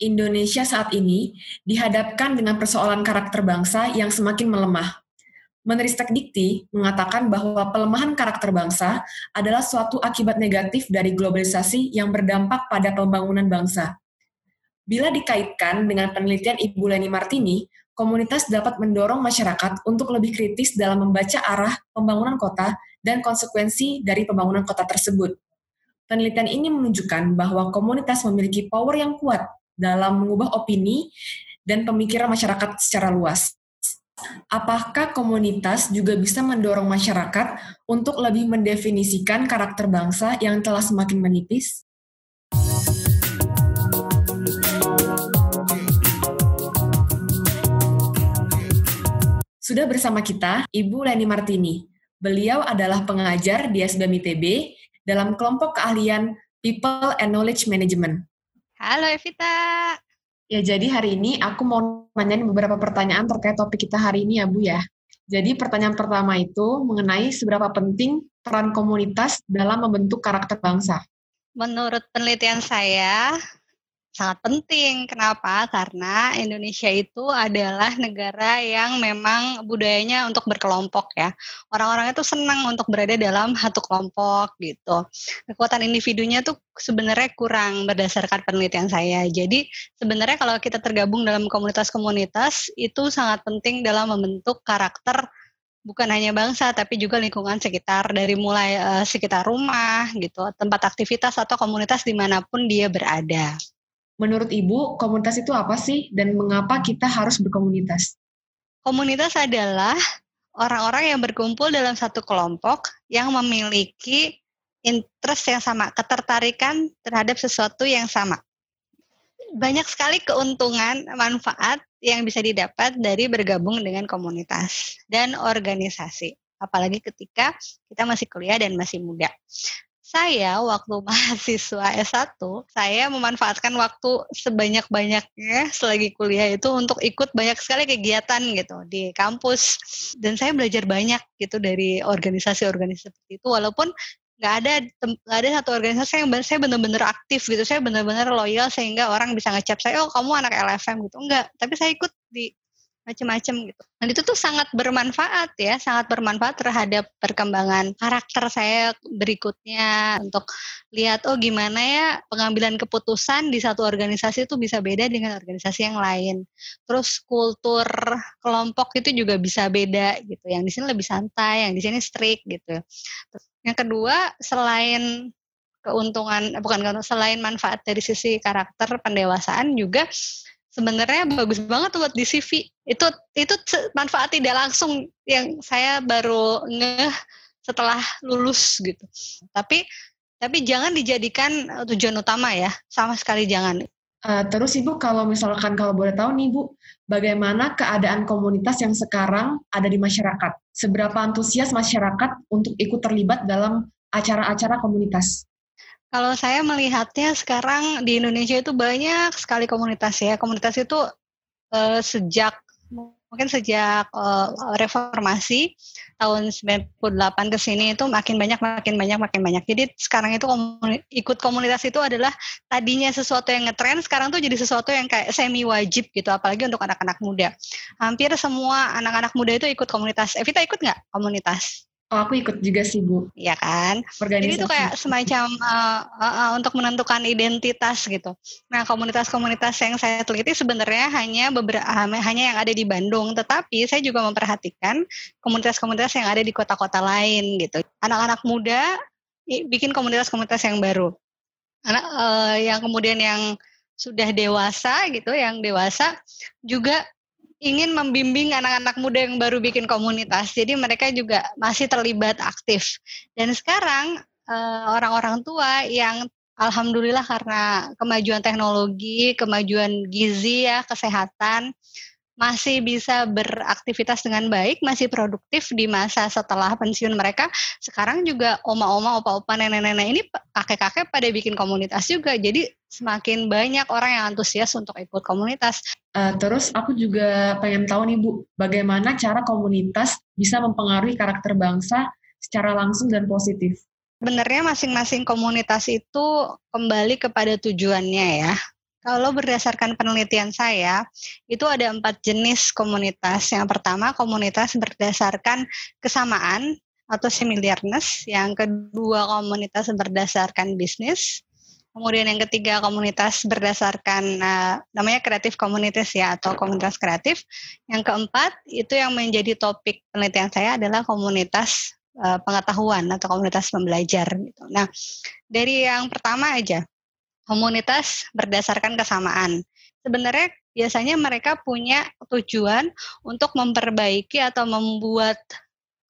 Indonesia saat ini dihadapkan dengan persoalan karakter bangsa yang semakin melemah. Menristek Dikti mengatakan bahwa pelemahan karakter bangsa adalah suatu akibat negatif dari globalisasi yang berdampak pada pembangunan bangsa. Bila dikaitkan dengan penelitian Ibu Leni Martini, komunitas dapat mendorong masyarakat untuk lebih kritis dalam membaca arah pembangunan kota dan konsekuensi dari pembangunan kota tersebut. Penelitian ini menunjukkan bahwa komunitas memiliki power yang kuat dalam mengubah opini dan pemikiran masyarakat secara luas. Apakah komunitas juga bisa mendorong masyarakat untuk lebih mendefinisikan karakter bangsa yang telah semakin menipis? Sudah bersama kita Ibu Leni Martini. Beliau adalah pengajar di SBM ITB dalam kelompok keahlian People and Knowledge Management. Halo Evita. Ya, jadi hari ini aku mau nanyain beberapa pertanyaan terkait topik kita hari ini ya, Bu ya. Jadi pertanyaan pertama itu mengenai seberapa penting peran komunitas dalam membentuk karakter bangsa. Menurut penelitian saya, sangat penting. Kenapa? Karena Indonesia itu adalah negara yang memang budayanya untuk berkelompok ya. Orang-orang itu senang untuk berada dalam satu kelompok gitu. Kekuatan individunya tuh sebenarnya kurang berdasarkan penelitian saya. Jadi sebenarnya kalau kita tergabung dalam komunitas-komunitas itu sangat penting dalam membentuk karakter bukan hanya bangsa tapi juga lingkungan sekitar dari mulai uh, sekitar rumah gitu tempat aktivitas atau komunitas di mana pun dia berada. Menurut Ibu, komunitas itu apa sih dan mengapa kita harus berkomunitas? Komunitas adalah orang-orang yang berkumpul dalam satu kelompok yang memiliki interest yang sama, ketertarikan terhadap sesuatu yang sama. Banyak sekali keuntungan, manfaat yang bisa didapat dari bergabung dengan komunitas dan organisasi apalagi ketika kita masih kuliah dan masih muda saya waktu mahasiswa S1, saya memanfaatkan waktu sebanyak-banyaknya selagi kuliah itu untuk ikut banyak sekali kegiatan gitu di kampus. Dan saya belajar banyak gitu dari organisasi-organisasi seperti itu walaupun nggak ada nggak ada satu organisasi yang saya benar-benar aktif gitu saya benar-benar loyal sehingga orang bisa ngecap saya oh kamu anak LFM gitu. Enggak tapi saya ikut di macam-macam gitu. Dan itu tuh sangat bermanfaat ya, sangat bermanfaat terhadap perkembangan karakter saya berikutnya untuk lihat oh gimana ya pengambilan keputusan di satu organisasi itu bisa beda dengan organisasi yang lain. Terus kultur kelompok itu juga bisa beda gitu. Yang di sini lebih santai, yang di sini strict gitu. Terus yang kedua selain keuntungan bukan selain manfaat dari sisi karakter pendewasaan juga sebenarnya bagus banget buat di CV. Itu itu manfaat tidak langsung yang saya baru ngeh setelah lulus gitu. Tapi tapi jangan dijadikan tujuan utama ya, sama sekali jangan. Uh, terus Ibu kalau misalkan kalau boleh tahu nih Bu, bagaimana keadaan komunitas yang sekarang ada di masyarakat? Seberapa antusias masyarakat untuk ikut terlibat dalam acara-acara komunitas? Kalau saya melihatnya sekarang di Indonesia itu banyak sekali komunitas ya. Komunitas itu uh, sejak mungkin sejak uh, reformasi tahun 98 ke sini itu makin banyak makin banyak makin banyak. Jadi sekarang itu komuni ikut komunitas itu adalah tadinya sesuatu yang ngetren sekarang tuh jadi sesuatu yang kayak semi wajib gitu apalagi untuk anak-anak muda. Hampir semua anak-anak muda itu ikut komunitas. Evita ikut nggak komunitas? Oh, aku ikut juga sih, Bu. Iya kan? Jadi itu kayak semacam uh, uh, uh, untuk menentukan identitas gitu. Nah, komunitas-komunitas yang saya teliti sebenarnya hanya beberapa hanya yang ada di Bandung, tetapi saya juga memperhatikan komunitas-komunitas yang ada di kota-kota lain gitu. Anak-anak muda bikin komunitas-komunitas yang baru. Anak uh, yang kemudian yang sudah dewasa gitu, yang dewasa juga ingin membimbing anak-anak muda yang baru bikin komunitas. Jadi mereka juga masih terlibat aktif. Dan sekarang eh, orang-orang tua yang alhamdulillah karena kemajuan teknologi, kemajuan gizi ya, kesehatan masih bisa beraktivitas dengan baik, masih produktif di masa setelah pensiun mereka. Sekarang juga oma-oma, opa-opa, nenek-nenek ini kakek-kakek pada bikin komunitas juga. Jadi semakin banyak orang yang antusias untuk ikut komunitas. Uh, terus aku juga pengen tahu nih Bu, bagaimana cara komunitas bisa mempengaruhi karakter bangsa secara langsung dan positif? Sebenarnya masing-masing komunitas itu kembali kepada tujuannya ya Kalau berdasarkan penelitian saya, itu ada empat jenis komunitas. Yang pertama, komunitas berdasarkan kesamaan atau similarness. Yang kedua, komunitas berdasarkan bisnis. Kemudian yang ketiga komunitas berdasarkan uh, namanya kreatif komunitas ya atau komunitas kreatif. Yang keempat itu yang menjadi topik penelitian saya adalah komunitas uh, pengetahuan atau komunitas pembelajar gitu. Nah, dari yang pertama aja komunitas berdasarkan kesamaan. Sebenarnya biasanya mereka punya tujuan untuk memperbaiki atau membuat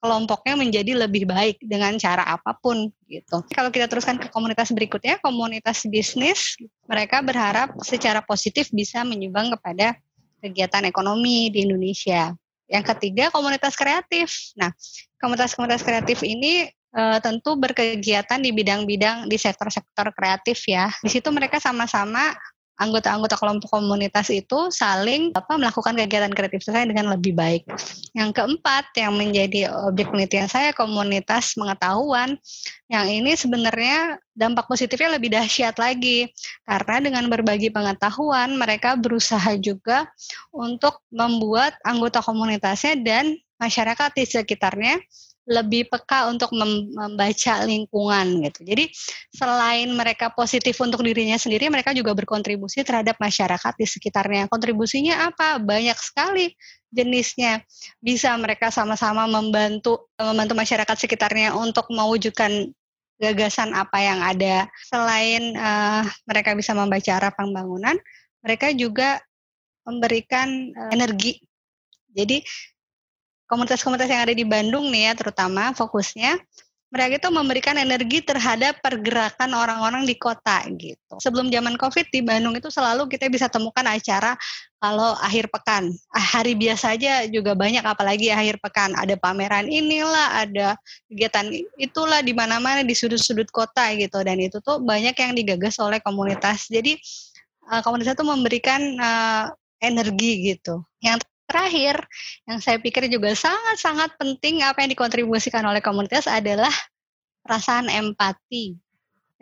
kelompoknya menjadi lebih baik dengan cara apa pun gitu. Kalau kita teruskan ke komunitas berikutnya, komunitas bisnis, mereka berharap secara positif bisa menyumbang kepada kegiatan ekonomi di Indonesia. Yang ketiga, komunitas kreatif. Nah, komunitas-komunitas kreatif ini e, tentu berkegiatan di bidang-bidang di sektor-sektor kreatif ya. Di situ mereka sama-sama anggota-anggota kelompok komunitas itu saling apa melakukan kegiatan kreatif saya dengan lebih baik. Yang keempat yang menjadi objek penelitian saya komunitas pengetahuan. Yang ini sebenarnya dampak positifnya lebih dahsyat lagi karena dengan berbagi pengetahuan mereka berusaha juga untuk membuat anggota komunitasnya dan masyarakat di sekitarnya lebih peka untuk membaca lingkungan gitu. Jadi selain mereka positif untuk dirinya sendiri, mereka juga berkontribusi terhadap masyarakat di sekitarnya. Kontribusinya apa? Banyak sekali jenisnya. Bisa mereka sama-sama membantu membantu masyarakat sekitarnya untuk mewujudkan gagasan apa yang ada. Selain uh, mereka bisa membaca arah pembangunan, mereka juga memberikan uh, energi. Jadi komunitas-komunitas yang ada di Bandung nih ya terutama fokusnya mereka itu memberikan energi terhadap pergerakan orang-orang di kota gitu. Sebelum zaman Covid di Bandung itu selalu kita bisa temukan acara kalau akhir pekan. Ah, hari biasa aja juga banyak apalagi akhir pekan. Ada pameran inilah, ada kegiatan itulah di mana-mana di sudut-sudut kota gitu dan itu tuh banyak yang digagas oleh komunitas. Jadi eh, komunitas itu memberikan uh, energi gitu. Yang terakhir yang saya pikir juga sangat-sangat penting apa yang dikontribusikan oleh komunitas adalah perasaan empati.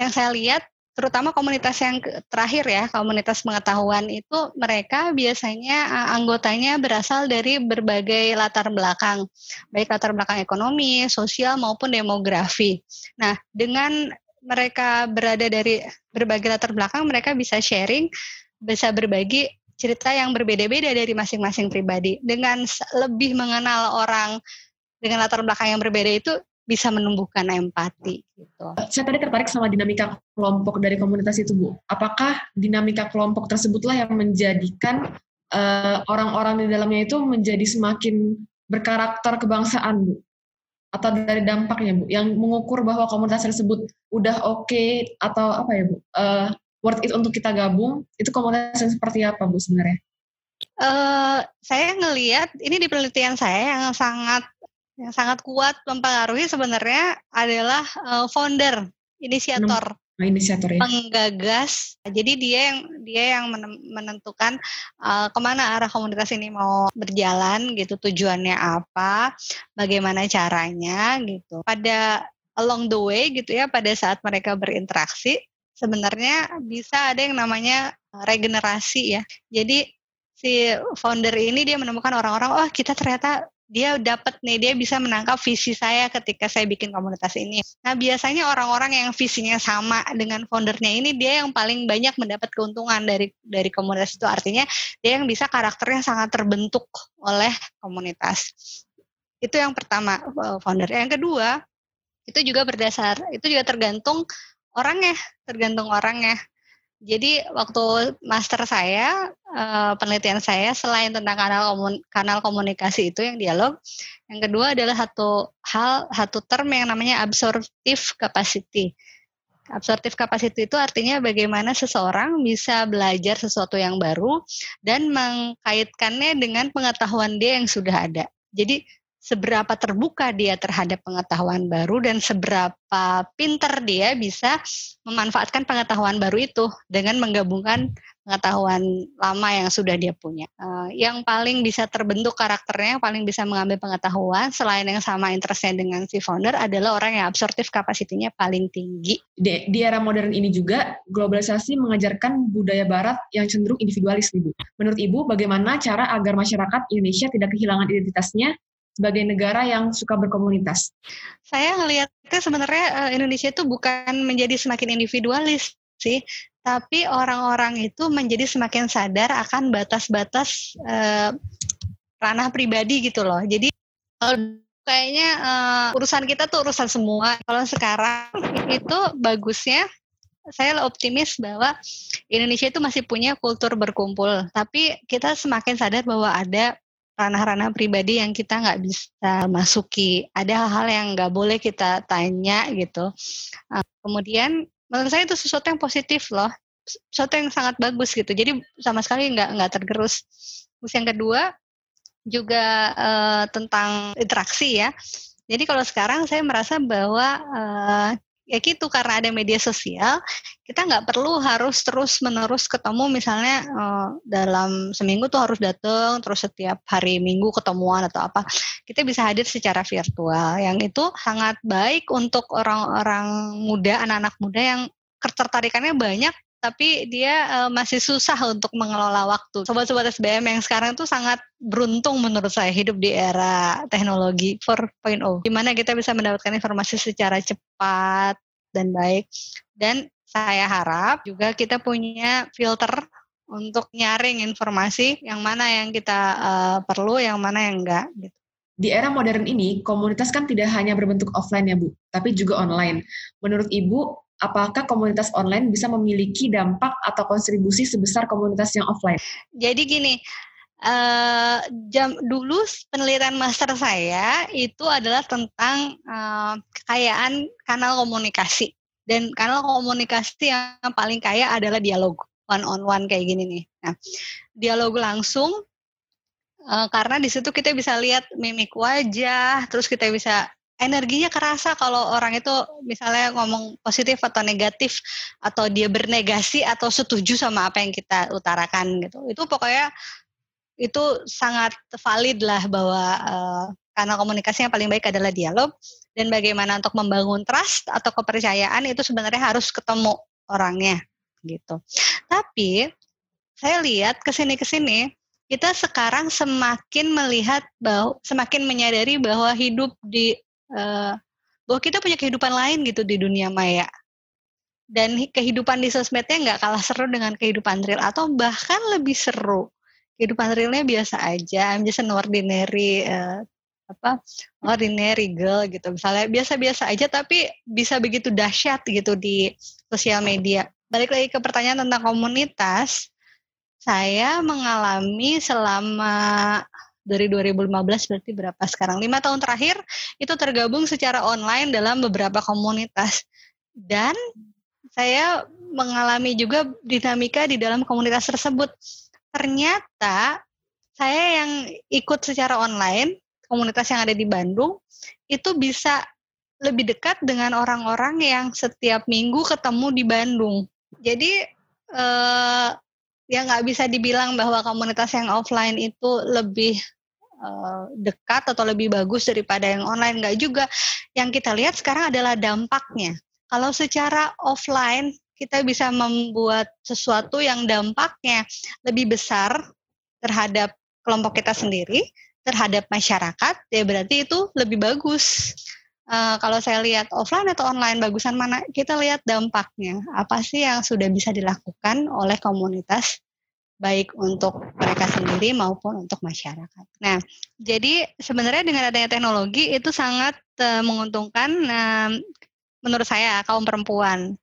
Yang saya lihat terutama komunitas yang terakhir ya, komunitas pengetahuan itu mereka biasanya eh, anggotanya berasal dari berbagai latar belakang, baik latar belakang ekonomi, sosial maupun demografi. Nah, dengan mereka berada dari berbagai latar belakang, mereka bisa sharing, bisa berbagi cerita yang berbeda-beda dari masing-masing pribadi. Dengan lebih mengenal orang dengan latar belakang yang berbeda itu bisa menumbuhkan empati gitu. Saya tadi tertarik sama dinamika kelompok dari komunitas itu, Bu. Apakah dinamika kelompok tersebutlah yang menjadikan uh, orang-orang di dalamnya itu menjadi semakin berkarakter kebangsaan, Bu? Atau dari dampaknya, Bu, yang mengukur bahwa komunitas tersebut udah oke okay, atau apa ya, Bu? Uh, worth it untuk kita gabung itu komunitas yang seperti apa bu sebenarnya? Uh, saya ngelihat ini di penelitian saya yang sangat yang sangat kuat mempengaruhi sebenarnya adalah uh, founder inisiator oh, inisiator ya. penggagas jadi dia yang dia yang menentukan uh, ke mana arah komunitas ini mau berjalan gitu tujuannya apa bagaimana caranya gitu pada along the way gitu ya pada saat mereka berinteraksi sebenarnya bisa ada yang namanya eh, regenerasi ya. Jadi si founder ini dia menemukan orang-orang, oh kita ternyata dia dapat nih, dia bisa menangkap visi saya ketika saya bikin komunitas ini. Nah biasanya orang-orang yang visinya sama dengan foundernya ini dia yang paling banyak mendapat keuntungan dari dari komunitas itu. Artinya dia yang bisa karakternya sangat terbentuk oleh komunitas. Itu yang pertama eh, founder. Yang kedua itu juga berdasar, itu juga tergantung orangnya, tergantung orangnya. Jadi waktu master saya, uh, penelitian saya selain tentang kanal komun, kanal komunikasi itu yang dialog, yang kedua adalah satu hal, satu term yang namanya absorptive capacity. Absorptive capacity itu artinya bagaimana seseorang bisa belajar sesuatu yang baru dan mengkaitkannya dengan pengetahuan dia yang sudah ada. Jadi seberapa terbuka dia terhadap pengetahuan baru dan seberapa pinter dia bisa memanfaatkan pengetahuan baru itu dengan menggabungkan pengetahuan lama yang sudah dia punya. Uh, yang paling bisa terbentuk karakternya, yang paling bisa mengambil pengetahuan selain yang sama interestnya dengan si founder adalah orang yang absorptif kapasitinya paling tinggi. Di, di era modern ini juga globalisasi mengajarkan budaya barat yang cenderung individualis, Ibu. Menurut Ibu, bagaimana cara agar masyarakat Indonesia tidak kehilangan identitasnya sebagai negara yang suka berkomunitas? Saya ngelihatnya sebenarnya eh, Indonesia itu bukan menjadi semakin individualis sih, tapi orang-orang itu menjadi semakin sadar akan batas-batas uh, ranah pribadi gitu loh. Jadi kayaknya uh, urusan kita tuh urusan semua. Kalau sekarang itu bagusnya saya optimis bahwa Indonesia itu masih punya kultur berkumpul, tapi kita semakin sadar bahwa ada ranah-ranah pribadi yang kita nggak bisa masuki. Ada hal-hal yang nggak boleh kita tanya gitu. Uh, kemudian menurut saya itu sesuatu yang positif loh sesuatu yang sangat bagus gitu jadi sama sekali nggak nggak tergerus terus yang kedua juga uh, tentang interaksi ya jadi kalau sekarang saya merasa bahwa uh, ya gitu karena ada media sosial kita nggak perlu harus terus menerus ketemu. Misalnya uh, dalam seminggu tuh harus datang terus setiap hari minggu ketemuan atau apa. Kita bisa hadir secara virtual. Yang itu sangat baik untuk orang-orang muda anak-anak muda yang ketertarikannya banyak tapi dia uh, masih susah untuk mengelola waktu. Sobat-sobat SBM yang sekarang tuh sangat beruntung menurut saya hidup di era teknologi 4.0 di mana kita bisa mendapatkan informasi secara cepat dan baik. Dan saya harap juga kita punya filter untuk nyaring informasi yang mana yang kita uh, perlu, yang mana yang enggak gitu. Di era modern ini, komunitas kan tidak hanya berbentuk offline ya Bu, tapi juga online. Menurut Ibu, apakah komunitas online bisa memiliki dampak atau kontribusi sebesar komunitas yang offline? Jadi gini, uh, jam dulu penelitian master saya itu adalah tentang uh, kekayaan kanal komunikasi dan kanal komunikasi yang paling kaya adalah dialog one on one kayak gini nih. Nah, dialog langsung uh, karena di situ kita bisa lihat mimik wajah, terus kita bisa energinya kerasa kalau orang itu misalnya ngomong positif atau negatif atau dia bernegasi atau setuju sama apa yang kita utarakan gitu. Itu pokoknya itu sangat valid lah bahwa uh, karena komunikasi yang paling baik adalah dialog dan bagaimana untuk membangun trust atau kepercayaan itu sebenarnya harus ketemu orangnya gitu. Tapi saya lihat ke sini ke sini kita sekarang semakin melihat bahwa semakin menyadari bahwa hidup di uh, bahwa kita punya kehidupan lain gitu di dunia maya. Dan kehidupan di sosmednya nggak kalah seru dengan kehidupan real atau bahkan lebih seru. Kehidupan realnya biasa aja I'm just an ordinary uh, apa ordinary girl gitu. Misalnya biasa-biasa aja tapi bisa begitu dahsyat gitu di sosial media. Balik lagi ke pertanyaan tentang komunitas saya mengalami selama dari 2015 berarti berapa sekarang? Lima tahun terakhir itu tergabung secara online dalam beberapa komunitas dan saya mengalami juga dinamika di dalam komunitas tersebut. Ternyata saya yang ikut secara online komunitas yang ada di Bandung itu bisa lebih dekat dengan orang-orang yang setiap minggu ketemu di Bandung. Jadi eh, ya nggak bisa dibilang bahwa komunitas yang offline itu lebih Eh, dekat atau lebih bagus daripada yang online nggak juga. Yang kita lihat sekarang adalah dampaknya. Kalau secara offline kita bisa membuat sesuatu yang dampaknya lebih besar terhadap kelompok kita sendiri, terhadap masyarakat, ya berarti itu lebih bagus. Uh, kalau saya lihat offline atau online bagusan mana, kita lihat dampaknya. Apa sih yang sudah bisa dilakukan oleh komunitas baik untuk mereka sendiri maupun untuk masyarakat. Nah, jadi sebenarnya dengan adanya teknologi itu sangat uh, menguntungkan uh, menurut saya kaum perempuan.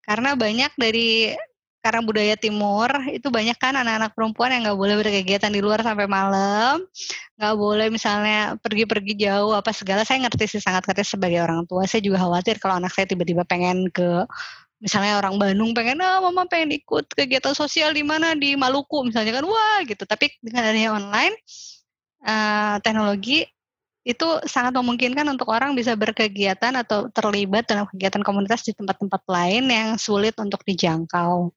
Karena banyak dari karena budaya timur itu banyak kan anak-anak perempuan yang nggak boleh berkegiatan di luar sampai malam, nggak boleh misalnya pergi-pergi jauh apa segala. Saya ngerti sih sangat ngerti sebagai orang tua. Saya juga khawatir kalau anak saya tiba-tiba pengen ke misalnya orang Bandung pengen ah mama pengen ikut kegiatan sosial di mana di Maluku misalnya kan wah gitu tapi dengan adanya online uh, teknologi itu sangat memungkinkan untuk orang bisa berkegiatan atau terlibat dalam kegiatan komunitas di tempat-tempat lain yang sulit untuk dijangkau.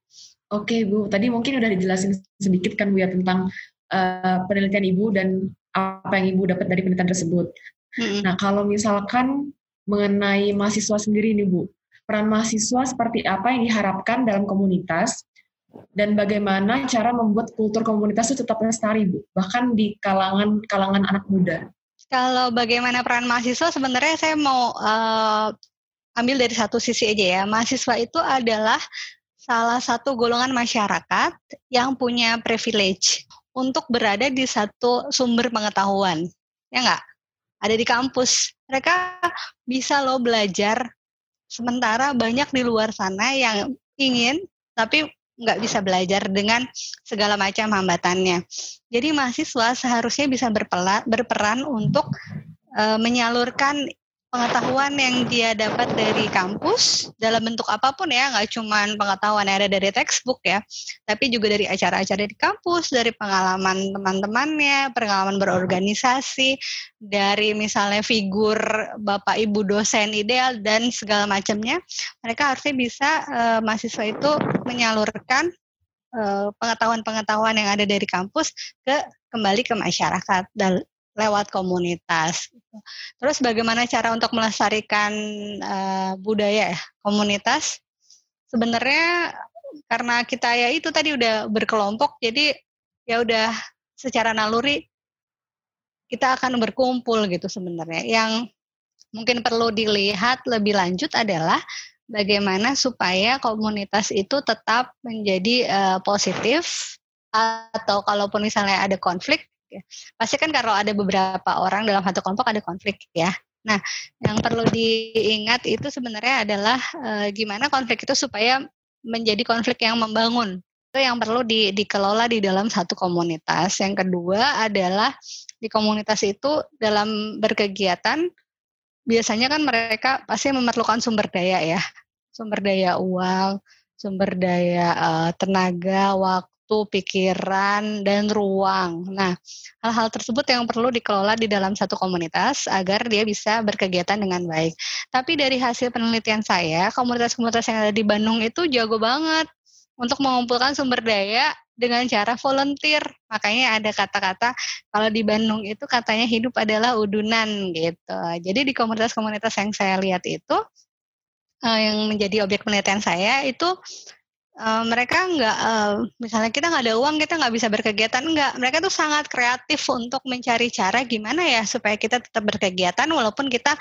Oke Bu, tadi mungkin udah dijelasin sedikit kan Bu ya tentang uh, penelitian Ibu dan apa yang Ibu dapat dari penelitian tersebut. Mm-hmm. Nah kalau misalkan mengenai mahasiswa sendiri nih Bu, peran mahasiswa seperti apa yang diharapkan dalam komunitas dan bagaimana cara membuat kultur komunitas itu tetap lestari Bu, bahkan di kalangan kalangan anak muda. Kalau bagaimana peran mahasiswa sebenarnya saya mau uh, ambil dari satu sisi aja ya. Mahasiswa itu adalah salah satu golongan masyarakat yang punya privilege untuk berada di satu sumber pengetahuan. Ya enggak? Ada di kampus. Mereka bisa loh belajar sementara banyak di luar sana yang ingin tapi nggak bisa belajar dengan segala macam hambatannya. Jadi mahasiswa seharusnya bisa berperan untuk uh, menyalurkan pengetahuan yang dia dapat dari kampus dalam bentuk apa pun ya, nggak cuma pengetahuan yang ada dari textbook ya, tapi juga dari acara-acara di kampus, dari pengalaman teman-temannya, pengalaman berorganisasi, dari misalnya figur bapak ibu dosen ideal dan segala macamnya, mereka harusnya bisa uh, mahasiswa itu menyalurkan eh, pengetahuan-pengetahuan yang ada dari kampus ke kembali ke masyarakat lewat komunitas. Terus bagaimana cara untuk melestarikan uh, budaya ya, komunitas? Sebenarnya karena kita ya itu tadi udah berkelompok, jadi ya udah secara naluri kita akan berkumpul gitu sebenarnya. Yang mungkin perlu dilihat lebih lanjut adalah bagaimana supaya komunitas itu tetap menjadi uh, positif atau kalaupun misalnya ada konflik ya. Pasti kan kalau ada beberapa orang dalam satu kelompok ada konflik ya. Nah, yang perlu diingat itu sebenarnya adalah e, gimana konflik itu supaya menjadi konflik yang membangun. Itu yang perlu di, dikelola di dalam satu komunitas. Yang kedua adalah di komunitas itu dalam berkegiatan biasanya kan mereka pasti memerlukan sumber daya ya. Sumber daya uang, sumber daya uh, tenaga, waktu waktu, pikiran, dan ruang. Nah, hal-hal tersebut yang perlu dikelola di dalam satu komunitas agar dia bisa berkegiatan dengan baik. Tapi dari hasil penelitian saya, komunitas-komunitas yang ada di Bandung itu jago banget untuk mengumpulkan sumber daya dengan cara volunteer. Makanya ada kata-kata kalau di Bandung itu katanya hidup adalah udunan gitu. Jadi di komunitas-komunitas yang saya lihat itu eh, yang menjadi objek penelitian saya itu Uh, mereka nggak, uh, misalnya kita nggak ada uang, kita nggak bisa berkegiatan, nggak. Mereka tuh sangat kreatif untuk mencari cara gimana ya supaya kita tetap berkegiatan walaupun kita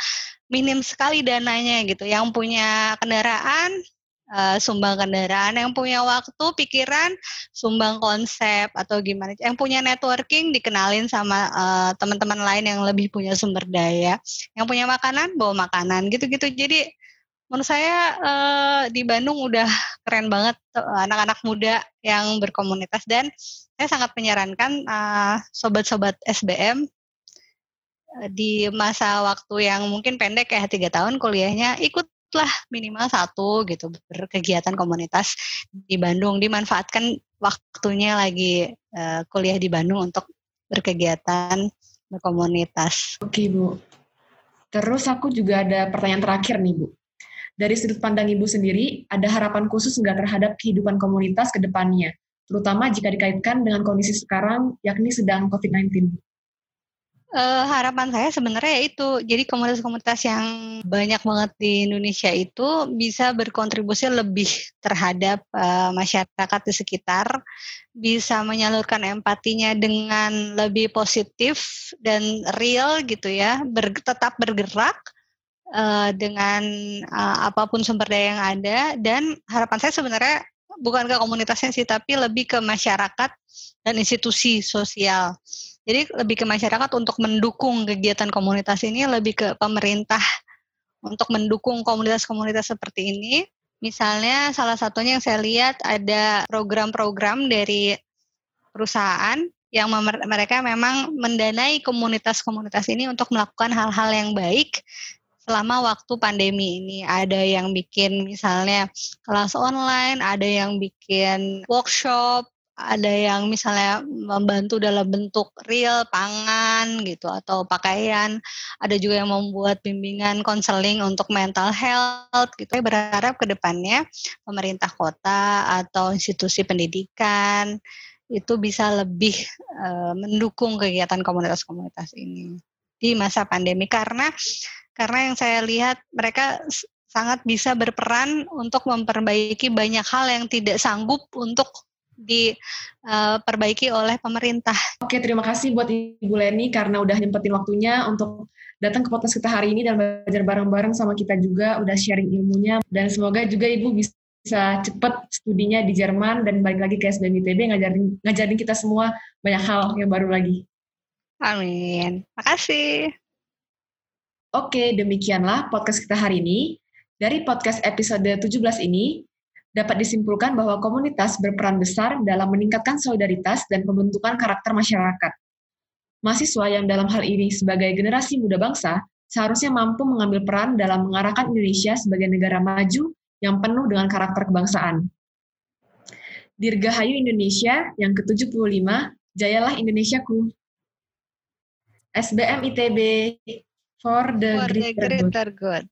minim sekali dananya gitu. Yang punya kendaraan, uh, sumbang kendaraan, yang punya waktu, pikiran, sumbang konsep atau gimana. Yang punya networking dikenalin sama uh, teman-teman lain yang lebih punya sumber daya. Yang punya makanan, bawa makanan gitu-gitu. Jadi menurut saya uh, di Bandung udah keren banget anak-anak muda yang berkomunitas dan saya sangat menyarankan uh, sobat-sobat SBM uh, di masa waktu yang mungkin pendek ya tiga tahun kuliahnya ikutlah minimal satu gitu berkegiatan komunitas di Bandung dimanfaatkan waktunya lagi uh, kuliah di Bandung untuk berkegiatan berkomunitas. Oke Bu. Terus aku juga ada pertanyaan terakhir nih Bu dari sudut pandang Ibu sendiri, ada harapan khusus nggak terhadap kehidupan komunitas ke depannya, terutama jika dikaitkan dengan kondisi sekarang, yakni sedang COVID-19? Uh, harapan saya sebenarnya itu, jadi komunitas-komunitas yang banyak banget di Indonesia itu bisa berkontribusi lebih terhadap uh, masyarakat di sekitar, bisa menyalurkan empatinya dengan lebih positif dan real gitu ya, ber, tetap bergerak, uh, dengan uh, apa pun sumber daya yang ada dan harapan saya sebenarnya bukan ke komunitasnya sih tapi lebih ke masyarakat dan institusi sosial. Jadi lebih ke masyarakat untuk mendukung kegiatan komunitas ini lebih ke pemerintah untuk mendukung komunitas-komunitas seperti ini. Misalnya salah satunya yang saya lihat ada program-program dari perusahaan yang mereka memang mendanai komunitas-komunitas ini untuk melakukan hal-hal yang baik selama waktu pandemi ini. Ada yang bikin misalnya kelas online, ada yang bikin workshop, ada yang misalnya membantu dalam bentuk real pangan gitu atau pakaian. Ada juga yang membuat bimbingan konseling untuk mental health gitu. Saya berharap ke depannya pemerintah kota atau institusi pendidikan itu bisa lebih uh, mendukung kegiatan komunitas-komunitas ini di masa pandemi. Karena karena yang saya lihat mereka sangat bisa berperan untuk memperbaiki banyak hal yang tidak sanggup untuk diperbaiki uh, oleh pemerintah. Oke, terima kasih buat Ibu Leni karena udah nyempetin waktunya untuk datang ke podcast kita hari ini dan belajar bareng-bareng sama kita juga, udah sharing ilmunya dan semoga juga Ibu bisa bisa cepet studinya di Jerman dan balik lagi ke SBM ITB ngajarin ngajarin kita semua banyak hal yang baru lagi. Amin. Makasih. Oke, demikianlah podcast kita hari ini. Dari podcast episode 17 ini, dapat disimpulkan bahwa komunitas berperan besar dalam meningkatkan solidaritas dan pembentukan karakter masyarakat. Mahasiswa yang dalam hal ini sebagai generasi muda bangsa seharusnya mampu mengambil peran dalam mengarahkan Indonesia sebagai negara maju yang penuh dengan karakter kebangsaan. Dirgahayu Indonesia yang ke-75, jayalah Indonesiaku. SBM ITB for the, for greater, the greater good. good.